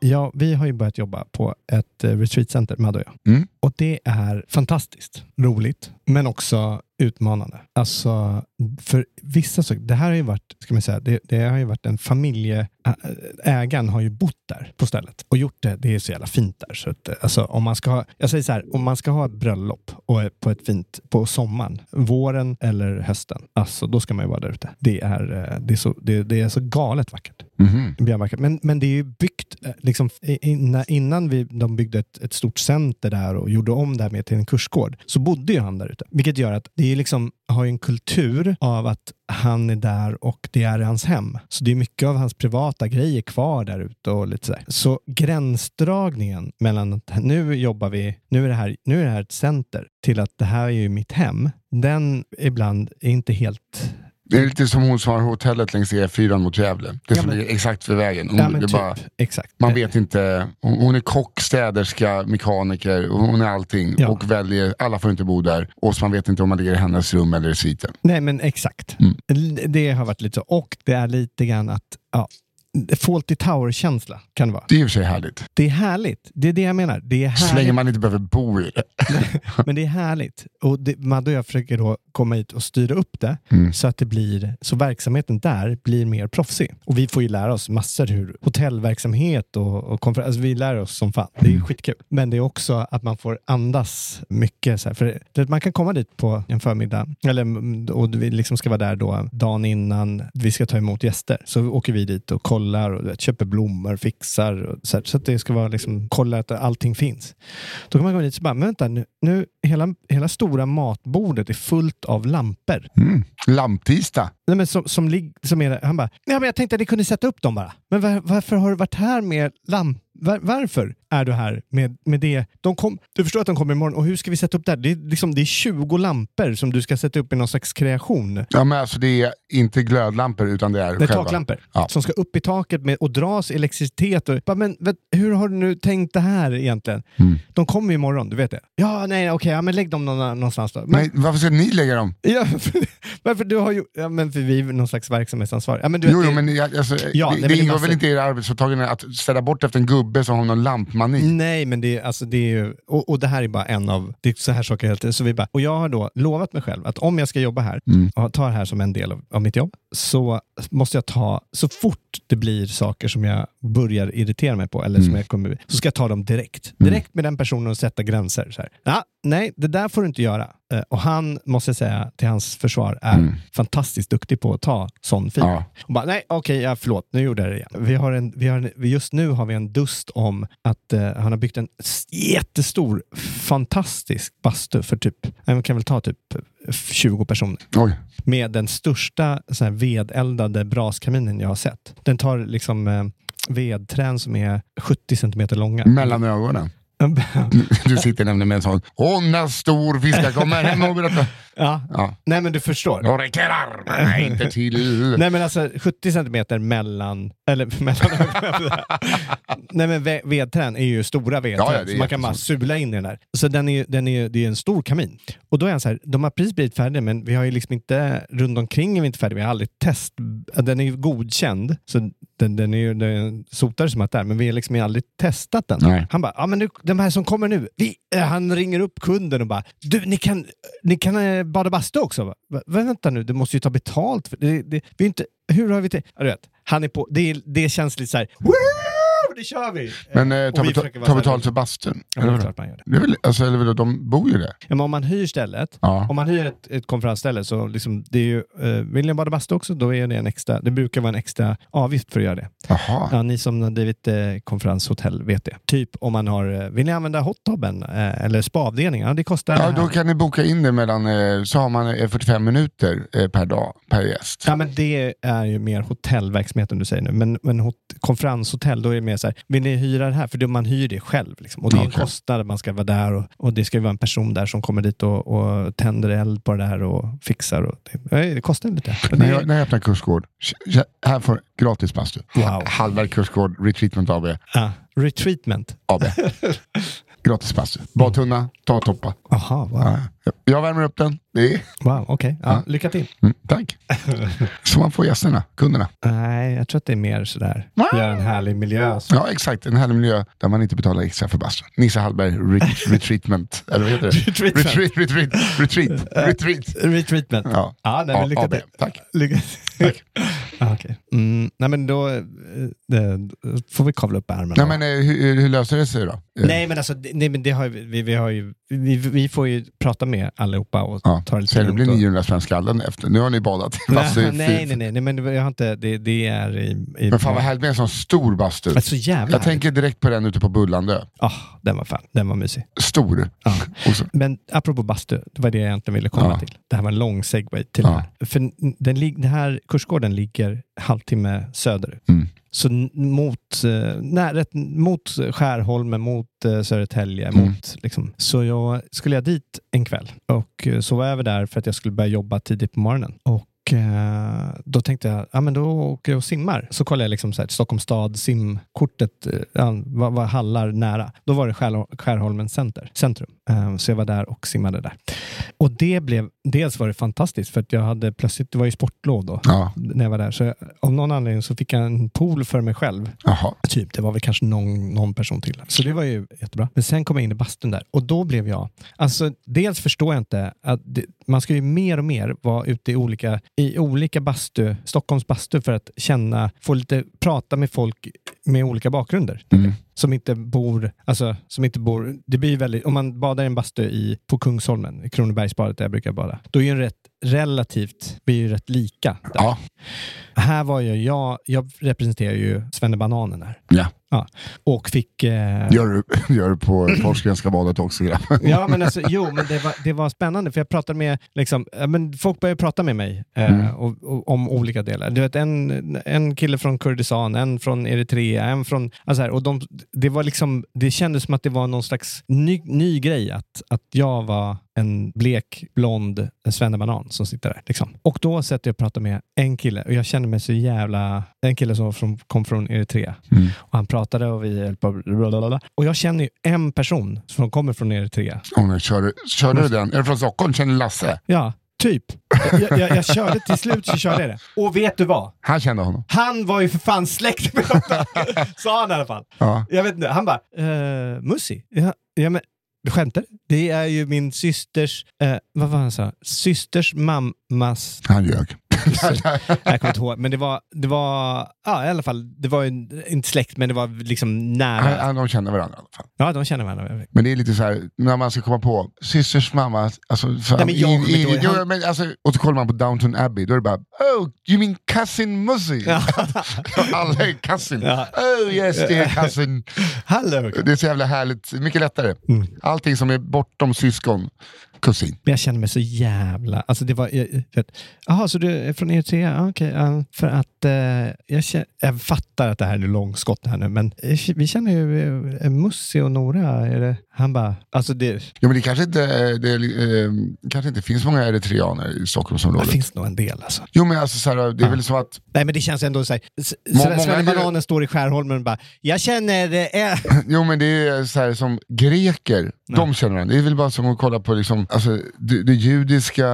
Ja, vi har ju börjat jobba på ett eh, retreatcenter, Madde och jag. Mm. Och det är fantastiskt roligt, men också utmanande. Alltså, för vissa saker, det här har ju varit, ska man säga, det, det har ju varit en familje... ä- Ägaren har ju bott där på stället och gjort det. Det är så jävla fint där. Så att, alltså, om man ska ha, jag säger så här, om man ska ha ett bröllop och på ett fint på sommaren, våren eller hösten, alltså då ska man ju vara där ute. Det är, eh, det är, så, det, det är så galet vackert. Mhm. Björnbacken. Men, men det är ju byggt, eh, liksom, innan vi, de byggde ett, ett stort center där och och gjorde om det här med till en kursgård, så bodde ju han där ute. Vilket gör att det är liksom, har ju en kultur av att han är där och det är hans hem. Så det är mycket av hans privata grejer kvar där ute och lite sådär. Så gränsdragningen mellan att nu jobbar vi, nu är det här, nu är det här ett center, till att det här är ju mitt hem, den ibland är inte helt det är lite som hon som har hotellet längs E4 mot Gävle. Det Ja, som ligger exakt vid vägen. Hon, Ja, är typ, bara, man vet inte. Hon hon är kock, städerska, mekaniker. Hon är allting. Ja. Och väljer, alla får inte bo där. Och så man vet inte om man ligger i hennes rum eller i sviten. Nej, men exakt. Mm. Det har varit lite så. Och det är lite grann att, ja, Fawlty Tower-känsla kan det vara. Det är i och för sig härligt. Det är härligt. Det är det jag menar. Det är Så länge man inte behöver bo i det. Men det är härligt. Och det, Madde och jag försöker då komma hit och styra upp det Mm. så att det blir, så verksamheten där blir mer proffsig. Och vi får ju lära oss massor hur hotellverksamhet och, och konferens, alltså vi lär oss som fan. Det är ju skitkul. Men det är också att man får andas mycket. Så här. För det, man kan komma dit på en förmiddag eller, mm, och vi liksom ska vara där då dagen innan vi ska ta emot gäster. Så åker vi dit och kollar och du vet, köper blommor, fixar och så, här, så att det ska vara liksom, kolla att allting finns. Då kan man gå dit och bara, men vänta nu, nu hela, hela stora matbordet är fullt av lampor. Mm. Lamptisdag. Nej, men som, som, som är, han bara, ja, men jag tänkte att ni kunde sätta upp dem bara. Men var, varför har du varit här med lamp? Var, varför är du här med, med det? De kom, du förstår att de kommer imorgon och hur ska vi sätta upp det här? Det är, liksom, det är 20 lampor som du ska sätta upp i någon slags kreation. Ja, men alltså det är inte glödlampor utan det är Det är själva. taklampor Ja. som ska upp i taket med, och dras elektricitet. Och, bara, men vet, hur har du nu tänkt det här egentligen? Mm. De kommer imorgon, du vet det. Ja, nej, okej, ja, men lägg dem någon, någonstans då. Men, Nej, varför ska ni lägga dem? Ja, för, varför du har ju, ja, men för vi är någon slags verksamhetsansvar. Ja, men du vet, Jo, jo, men alltså, Ja, det, nej, det ingår massor. väl inte i era arbetsåtagande att ställa bort efter en gubbe som har någon lampmani? Nej, men det, är- alltså, det är ju, och, och det här är bara en av, det är så här saker hela tiden. Så vi bara, och jag har då lovat mig själv att om jag ska jobba här Mm. och ta det här som en del av, av mitt jobb, så måste jag ta, så fort det blir saker som jag börjar irritera mig på, eller som Mm. jag kommer, så ska jag ta dem direkt. Direkt med den personen och sätta gränser. Så här. Ja, nej, det där får du inte göra. Eh, Och han, måste jag säga, till hans försvar, är Mm. fantastiskt duktig på att ta sån feedback. Ja. Och bara, nej, okej, ja, förlåt, nu gjorde jag det igen. Vi har en, vi har en, just nu har vi en dust om att eh, han har byggt en jättestor, fantastisk bastu för typ, jag kan väl ta typ eh, 20 personer. Oj. Med den största så här, vedeldade braskaminen jag har sett. Den tar liksom eh, vedträn som är 70 centimeter långa. Mellan ögonen. Du sitter nämligen med en sån, hon är stor fisk, jag kommer hem och berättar. ja. Ja. Nej, men du förstår. Jag räcker armarna inte till. Nej men alltså 70 centimeter mellan, eller mellan Nej men ve- vedträn är ju stora vedträn, Ja, ja, så man kan bara sula in i den där. Så den är, den är, det är en stor kamin. Och då är han så här, de har precis blivit färdiga men vi har ju liksom inte, runt omkring är vi inte färdiga, vi har aldrig test, den är ju godkänd, så den, den är ju det är en sotare som har varit där, men vi har liksom aldrig testat den. Nej. Han bara, ja men nu, de här som kommer nu, vi, eh, han ringer upp kunden och bara, du ni kan, ni kan eh, bada bastu också? Va? Va, vänta nu, du måste ju ta betalt. För det, det, vi är inte, hur har vi det? Ja, du vet, han är på, det, det känns lite så här, "Woo! Men det kör vi! Men eh, och ta, betalt för bastun? Ja, Eller men det är vadå? klart man gör det. Det är väl, alltså, eller de bor ju där. Ja, men om man hyr stället, Ja. om man hyr ett, ett konferensställe så liksom, det är ju, eh, vill ni bada bastu också, då är det en extra, det brukar vara en extra avgift för att göra det. Jaha. Ja, ni som har drivit eh, konferenshotell vet det. Typ om man har, eh, vill ni använda hottobben eh, eller spaavdelningen? Ja, det kostar Ja, då kan ni boka in det mellan, eh, så har man eh, 45 minuter eh, per dag, per gäst. Ja, men det är ju mer hotellverksamheten du säger nu. Men, men hot, konferenshotell, då är det mer så här, vill ni hyra det här? För man hyr det själv. Liksom. Och det är en kostnad, man ska vara där och, och det ska ju vara en person där som kommer dit och, och tänder eld på det där och fixar. Och det, det kostar lite. Och När det, jag, när jag öppnar kursgård, här får gratis bastu. Wow. Hallberg kursgård, Retreatment AB. ja, retreatment. AB. gratis bastu. Badtunna, ta och toppa. Aha, wow. Ja. Jag värmer upp den. Det är, wow okej. Ja, lycka till. mm, tack. Så man får gästerna, kunderna. Nej, jag tror att det är mer sådär, göra en härlig miljö. Så. Ja, exakt. En härlig miljö där man inte betalar extra för bastun. Nisse Hallberg re- Retreatment. Eller vad heter det? Retreatment. Retreat. Retreat. Retreat. Retreat. Retreatment. Ja. Ja, nej, men lycka till. Tack. Lycka Tack. ah, okej. mm, nej, men då eh, det, får vi kavla upp ärmarna. Nej, men, eh, hur, hur löser det sig då? Eh, nej, men alltså, nej, men det har ju, vi, vi, har ju, vi, vi får ju prata med allihopa och Ja. ta det lite Så det blir och- 900 spänn skallen efter. Nu har ni badat i bastu. nej, nej, nej, nej, nej, men jag har inte, det, det är i... i Men fan vad härligt med en sån stor bastu. Men så jävla Jag tänker direkt på den ute på Bullandö. Ah, den var fan, den var mysig. Stor. Ja. Men apropå bastu, det var det jag egentligen ville komma Ja. till. Det här var en lång segway till Ja. det här. För den, den här kursgården ligger halvtimme söderut. Mm. Så mot, eh, nej, mot Skärholmen, mot eh, Södertälje. Mm. Mot, liksom. Så jag skulle jag dit en kväll och eh, så var jag över där för att jag skulle börja jobba tidigt på morgonen. Och eh, då tänkte jag, ja men då åker jag och simmar. Så kollade jag liksom så här, Stockholms stad, simkortet, eh, vad, vad hallar nära. Då var det Skär, Skärholmen center, centrum. Eh, så jag var där och simmade där. Och det blev, dels var det fantastiskt för att jag hade plötsligt, det var ju sportlov då, ja. när jag var där. Så jag, av någon anledning så fick jag en pool för mig själv. Jaha. Typ, det var väl kanske någon, någon person till. Så det var ju jättebra. Men sen kom jag in i bastun där och då blev jag, alltså dels förstår jag inte att det, man ska ju mer och mer vara ute i olika, i olika bastu, Stockholms bastu för att känna, få lite, prata med folk med olika bakgrunder. Mm. Som inte bor, alltså som inte bor, det blir väldigt, om man badar i en bastu i, på Kungsholmen, i Kronobergsbadet där jag brukar bada, då är ju en rätt relativt, blir ju rätt lika. Ja. Här var ju jag, jag representerar ju Svennebananen här. ja. Ja. Och fick... Eh, Gör du, gör du på Forsgrenska badet också grabben? Ja, men alltså, jo, men det var, det var spännande för jag pratade med, liksom, men folk började prata med mig eh, Mm. och, och, om olika delar. Du vet, en, en kille från Kurdistan, en från Eritrea, en från... Alltså här, och de, det, var liksom, det kändes som att det var någon slags ny, ny grej att, att jag var en blek, blond svennebanan som sitter där. Liksom. Och då sätter jag och pratar med en kille och jag kände mig så jävla... En kille som från, kom från Eritrea. Mm. Och han pratade och vi höll på... blablabla. Och jag känner ju en person som kommer från Eritrea. Oh, nej, kör, körde du den? Är du från Stockholm? Känner Lasse? Ja, typ. Jag, jag, jag körde till slut så körde jag det. Och vet du vad? Han kände honom. Han var ju för fan släkt med dem. Sa han i alla fall. Ja. Jag vet inte, han bara, eh, Musi? Ja, ja men, du skämtar? Det är ju min systers, eh, vad var han sa? Systers mammas Han ljög. jag kommer inte ihåg, men det var, det var, ja i alla fall, det var inte släkt, men det var liksom nära. Han, de känner varandra i alla fall. Ja, de känner varandra. Men det är lite så här, när man ska komma på, systers mamma, alltså, fan, Nej, men jag kommer inte ihåg. jo, Han- men alltså, och så kollar man på Downton Abbey, då är det bara, oh, you mean cousin Mussy? Alla är cousin. Ja. Oh yes, det är cousin. Hallå! Det är så jävla härligt, mycket lättare. Mm. Allting som är bortom syskon, kusin. Men jag känner mig så jävla... Alltså det var... Jaha, så du är från Eritrea? Ja, Okej, ja, för att uh, jag, känner, jag fattar att det här är långskott här nu, men eh, vi känner ju eh, uh, Mussi och Nora. Är det, han bara... Alltså det, Ja, men det kanske inte, det, eh, kanske inte finns många eritreaner i det Stockholmsområdet. finns nog en del alltså. Jo men alltså så här, det är Ja. väl så att Nej, men det känns ändå så här... Svennebananen står i Skärholmen och bara Jag känner... Eh, Jo men det är så här som greker, de känner varandra. Det är väl bara som att kolla på liksom, alltså, det, det judiska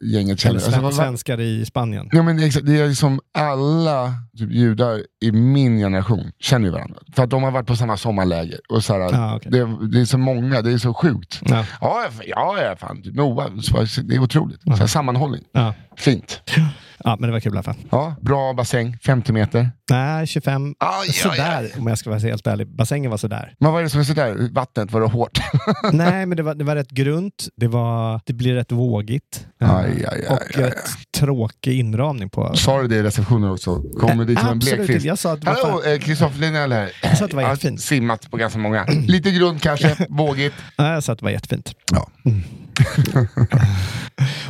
gänget känner eller alltså, sven- vad- svenskar i Spanien. Ja, men exakt, det är liksom alla typ, judar i min generation känner varandra. För att de har varit på samma sommarläger. Och så här, Ah, okej. det, det är så många, det är så sjukt. Ja. Ja, ja, ja fan, Noah, så- det är otroligt. Så här, sammanhållning. Ja. Fint. Ja, men det var kul i alla fall. Ja, bra bassäng, 50 meter. Nej, 25. Aj, aj, sådär, om jag ska vara helt ärlig. Bassängen var sådär. Men vad är det som är sådär? Vattnet, var det hårt? Nej, men det var, det var rätt grunt. Det, var, det blir rätt vågigt. Eh, Aj, aj, aj, och aj, tråkig inramning på. Sa du det i receptionen också? Kommer dit som en blekfisk? Jag sa att det var Hallå, fan- eh, Kristoffer Linnell här. Jag sa att det var jättefint. simmat på ganska många. Lite grunt kanske, vågigt. Nej, jag sa att det var jättefint. Ja.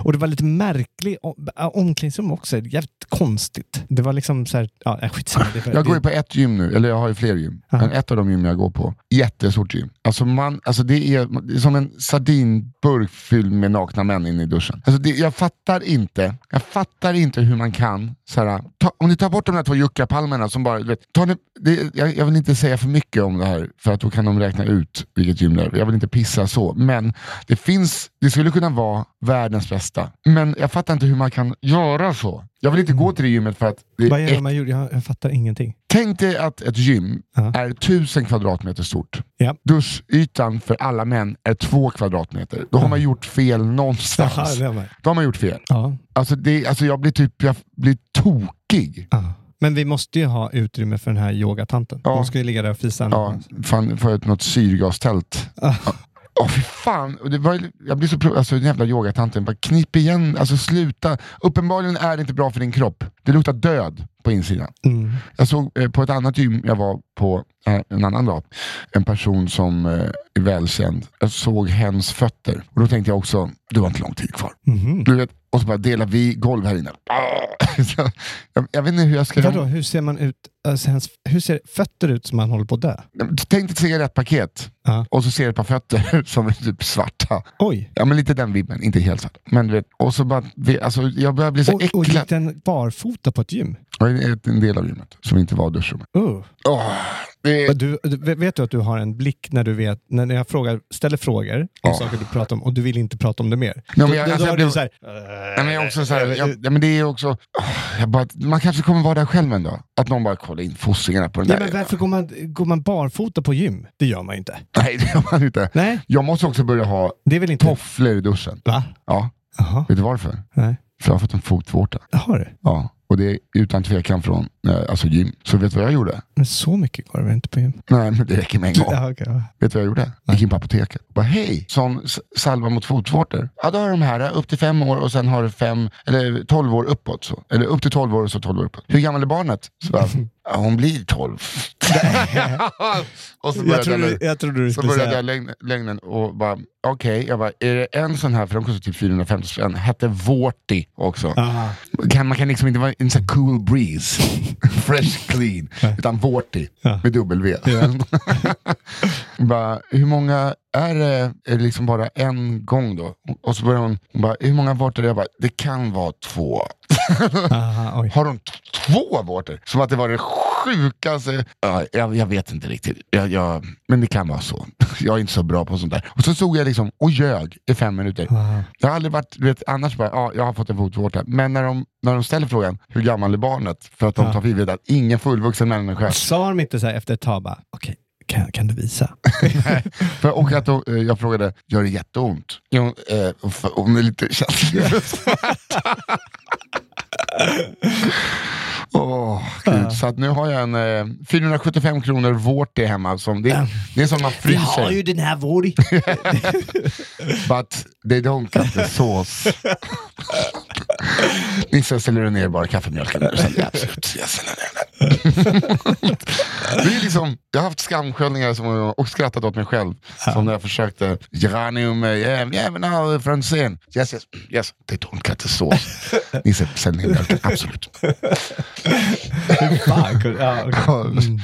Och det var lite märkligt omklädningsrum också. Jävligt konstigt. Det var liksom så här, ja, äh, skitsamma. Var, Jag går ju på ett gym nu, eller jag har ju fler gym. Aha. Men ett av de gym jag går på, jättestort gym. Alltså, man, alltså det, är, det är som en sardinburk fylld med nakna män inne i duschen. Alltså det, jag fattar inte, jag fattar inte hur man kan, så här, ta, om ni tar bort de där två juckapalmerna som bara, vet, tar ni, det, jag, jag vill inte säga för mycket om det här, för att då kan de räkna ut vilket gym det är. Jag vill inte pissa så, men det finns, det skulle kunna vara världens bästa. Men jag fattar inte hur man kan göra så. Jag vill inte gå till det gymmet för att det vad är det man gjorde? Jag, jag fattar ingenting. Tänk dig att ett gym Ja. är tusen kvadratmeter stort. Ja. Duschytan för alla män är två kvadratmeter. Då har man gjort fel någonstans. det var mig. Då har man gjort fel. Ja. Alltså, det, alltså jag blir typ jag blir tokig. Ja. Men vi måste ju ha utrymme för den här yogatanten. Ja. Hon ska ju ligga där och fisa. Ja, fan, får jag något syrgastält. Åh fy fan, Och det var, jag blir så pro- alltså den jävla yogatanten, bara knip igen, alltså sluta. Uppenbarligen är det inte bra för din kropp. Det luktar död på insidan. Mm. Jag såg eh, på ett annat gym jag var på eh, en annan dag, en person som eh, är välkänd. Jag såg hens fötter och då tänkte jag också, du har inte lång tid kvar. Mhm. Du vet, och så bara delar vi golv här inne. Jag, jag vet inte hur jag ska... Vadå, hur ser man ut? Alltså, hans, hur ser fötter ut som man håller på att dö? Tänk dig ett cigarettpaket Ja. och så ser ett par fötter som är typ svarta. Oj! Ja men lite den vibben, inte helt svart. Men vet, och så bara, alltså, jag börjar bli så Och, och äcklad. gick den barfota på ett gym? Och en, del av gymmet som inte var duschrummet. Uh. Det är, Du, vet du att du har en blick när du vet, när jag frågar, ställer frågor om Ja. saker du pratar om och du vill inte prata om det mer? men jag- då, alltså, då du så här, Nej, men jag är också så här, jag, ja, men det är också, jag bara, man kanske kommer vara där själv en dag. Att någon bara kollar in fostringarna på den ja, där. men varför går man, går man barfota på gym? Det gör man ju inte. Nej, det gör man inte. Nej, Jag måste också börja ha det inte... tofflor i duschen. Va? Ja, Jaha, vet du varför? nej. För jag har fått en fotvårta. Jag har det. Ja, och det är utan tvekan från eh, alltså gym. Så vet du vad jag gjorde? Men så mycket går det väl inte på gym? Nej, men det räcker med en gång. Ja, ja. Vet du vad jag gjorde? Gick in på apoteket. Bara hej, sån salva mot fotvårtor. Ja, då har de här upp till fem år och sen har du fem, eller tolv år uppåt. Så. Eller upp till tolv år och så tolv år uppåt. Hur gammal är barnet? Så bara, hon blir tolv. och så Jag, började jag, trodde, lögn- jag trodde du så började säga... jag lögn, lögnen och bara, okej, jag bara, är det en sån här, för de kostar typ 450 spänn, hette Vårti också. Aha. Kan, man kan liksom inte vara en sån cool breeze, fresh clean, utan Vårti Ja. med W. bara, hur många är det, liksom bara en gång då? Och så börjar hon, hon bara, hur många vårtor är det? Jag bara, det kan vara två. Aha. Har de t- två vårtor? Som att det var det sjukaste. Ja, jag, jag vet inte riktigt. Jag, jag, men det kan vara så. Jag är inte så bra på sånt där. Och så stod jag liksom och ljög i fem minuter. Aha. Jag har aldrig varit, du vet, annars bara, ja, jag har fått en fotvårta. Men när de, när de ställer frågan, hur gammal är barnet? För att de Ja. tar för givet att ingen fullvuxen människa Sa de inte så här efter ett tag bara, okej, kan, kan du visa? För, och att då, eh, jag frågade, gör det jätteont? Jo, eh, hon är lite känslig för smärta. Åh, gud. Så att nu har jag en eh, 475 kronor vårt hemma. Som det, det är som man fryser. den här vård. But they don't cut the sauce. Nisse, ställer du ner bara kaffemjölken? Absolut, jag ställer ner den. Det är liksom, jag har haft skamsköljningar som, och skrattat åt mig själv. Som när jag försökte, geranium, eh, jävla fransen. Yes, yes, yes, they don't cut the sauce. Nisse, ställ ner absolut. Kul. ja, okej. Mm.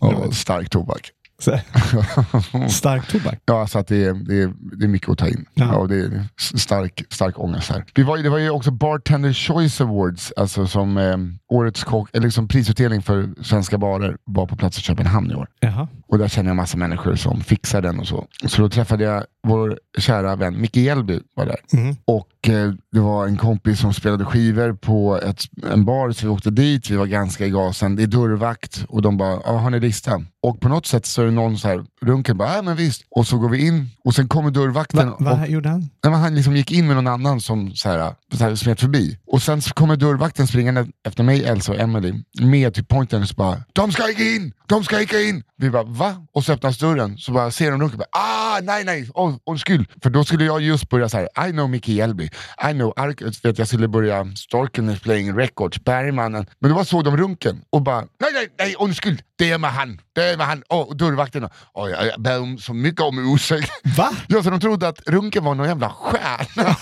Och stark tobak. Stark tobak. Ja, så att det, är, det, är, det är mycket att ta in. Ja. Ja. och det är stark, stark ångest här. Vi var, det var ju också Bartender Choice Awards, alltså som eh, årets kock, eller liksom prisutdelning för svenska barer var på plats i Köpenhamn i år. Jaha. Och där känner jag massa människor som fixar den och så. Så då träffade jag vår kära vän Micke Hjelby var där. Mhm. Och eh, det var en kompis som spelade skivor på ett, en bar, så vi åkte dit. Vi var ganska i gasen. Det är dörrvakt och de bara, ah, har ni listan? Och på något sätt så är det någon så här, runken bara, ja men visst. Och så går vi in och sen kommer dörrvakten. Va, vad och, gjorde han? Nej, han liksom gick in med någon annan som så här, så här, smet förbi. Och sen så kommer dörrvakten springande efter mig, Elsa och Emily med till pointen och så bara De ska inte in! De ska inte in! Vi bara va? Och så öppnas dörren så bara ser de runken bara ah nej nej, oh, undskyld. För då skulle jag just börja så här I know Mickey Hjelby, I know Ark, vet jag skulle börja Storken is playing records, Bergmannen. Men det var så de runken och bara nej nej nej undskyld, det är med han, det är med han. Oh, och dörrvakten och jag, jag ber om så mycket om ursäkt. Va? Ja, så de trodde att runken var någon jävla stjärna.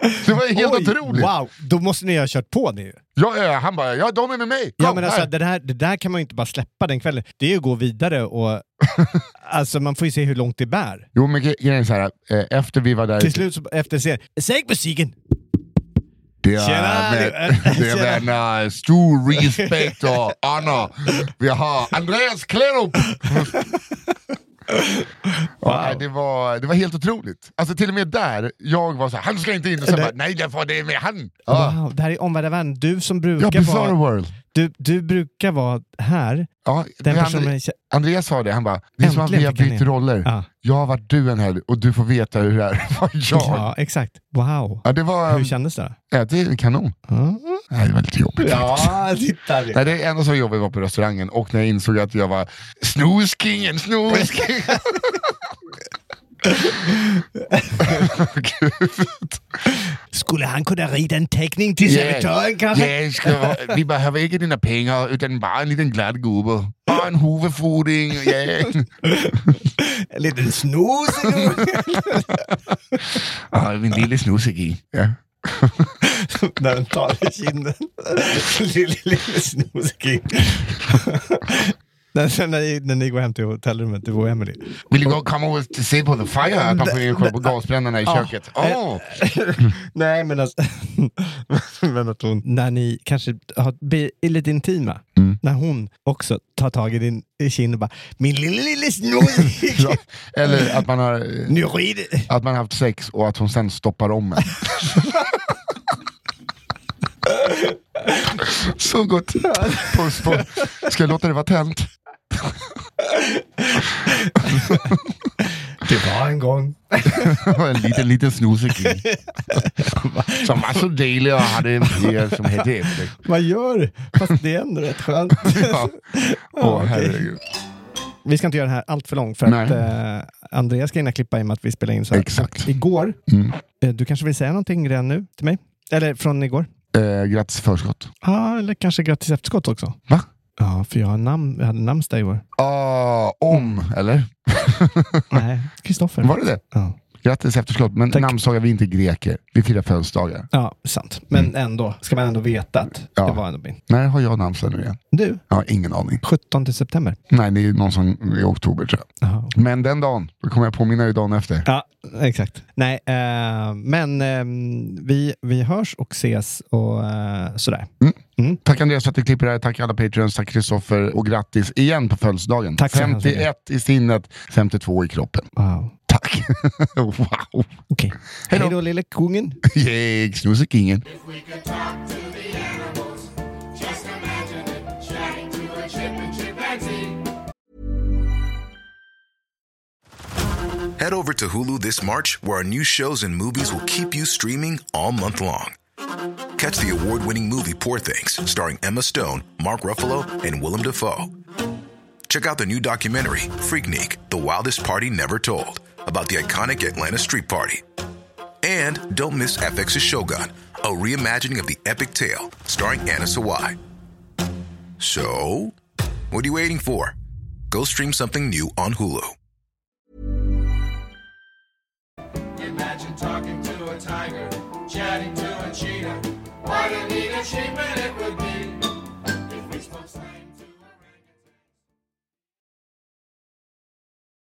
det var helt Oj, otroligt. Wow, då måste ni ha kört på ni ju. Ja, ja, han bara, ja de är med mig. Kom, Ja men alltså här. det där, det där kan man ju inte bara släppa den kvällen. Det är ju att gå vidare och alltså man får ju se hur långt det bär. Jo men gre- grejen är så här, eh, efter vi var där... Till slut så, efter serien, sänk musiken! det är Tjena, med, det- det är med en stor respekt och honor. Vi har Andreas Klerup! Ja, nej, det, var, det var helt otroligt. Alltså till och med där, jag var så här, han ska inte in och sen Nej. bara, nej det får det är med han. Ja, Wow, det här är omvärlda världen. Du som ja brukar Bizarre vara... World. Du, du brukar vara här. Ja, Den det- personen... Andre- Andreas sa det, han bara, det är som att vi har bytt roller. Ja. Jag har varit du en helg och du får veta hur det är att jag. Ja, exakt. Wow. Ja, det var Hur kändes det? ja, det är kanon. Mm. Nej, det var lite jobbigt. Ja, titta. Nej, det enda som var jobbigt var på restaurangen och när jag insåg att jag var snoskingen, snoskingen. Skulle han kunna rita en teckning till servitören kanske? ska, vi behöver inte dina pengar utan bara en liten glad gubbe. Bara en huvudfodring. Ja. En liten snus. Ja, min lille snusegin. Ja. När den tar i kinden. Lille, lille snosking. När, när, ni, när ni går hem till hotellrummet, du och Emily. Vill du komma och se på The Fire? Att man får kolla på gasbrännarna i Ja. köket. Åh! Nej, men alltså... men att hon, när ni kanske har, blir lite intima, Mm. när hon också tar tag i din kind och bara Min lille, lille! Ja. Eller att man har... Att man har haft sex och att hon sen stoppar om en. Så gott. Puss på. Ska jag låta det vara tänt? Det var en gång. en liten, liten snosig Som var så dejlig och hade en fler som hette efter. Vad gör du? Fast det är ändå rätt skönt. Ja. Åh herregud. Vi ska inte göra det här allt för långt för Nej. att eh, Andreas ska hinna klippa i och med att vi spelar in så här. Exakt. Och Igår, Mm. eh, du kanske vill säga någonting redan nu till mig? Eller från igår? Eh, grattis i förskott. Ja, eller kanske grattis efterskott också. Va? Ja, för jag, har namn, jag hade namnsdag i år. Ah, om, eller? Nej, Kristoffer. Var det det? Ja. Grattis efterskott. Men Tack. namnsdagar, vi är inte greker. Vi firar födelsedagar. ja, sant. Men ändå, ska man ändå veta att Ja. det var ändå min. När har jag namnsdag nu igen? Du, Jag har ingen aning. 17 september. Nej, det är någon som i oktober tror jag. Jaha. Men den dagen, då kommer jag påminna dig dagen efter. Ja, exakt. Nej, eh, men eh, vi, vi hörs och ses och eh, sådär. Tack Andreas för att du klipper det här. Tack alla patreons, tack Kristoffer och grattis igen på födelsedagen. Tack så hemskt 51 i sinnet, 52 i kroppen. Wow. Tack! wow! Okej. Hej då. Hej lille kungen. Yay, snusekingen. If we could talk to the animals, just imagine it, chatting to a chip and chimpanzee. Head over to Hulu this March, where our new shows and movies will keep you streaming all month long. Catch the award winning movie Poor Things, starring Emma Stone, Mark Ruffalo, and Willem Dafoe. Check out the new documentary, Freaknik The Wildest Party Never Told, about the iconic Atlanta Street Party. And don't miss FX's Shogun, a reimagining of the epic tale, starring Anna Sawai. So, what are you waiting for? Go stream something new on Hulu. Imagine talking to a tiger, chatting to a cheetah. Why do you need a sheep and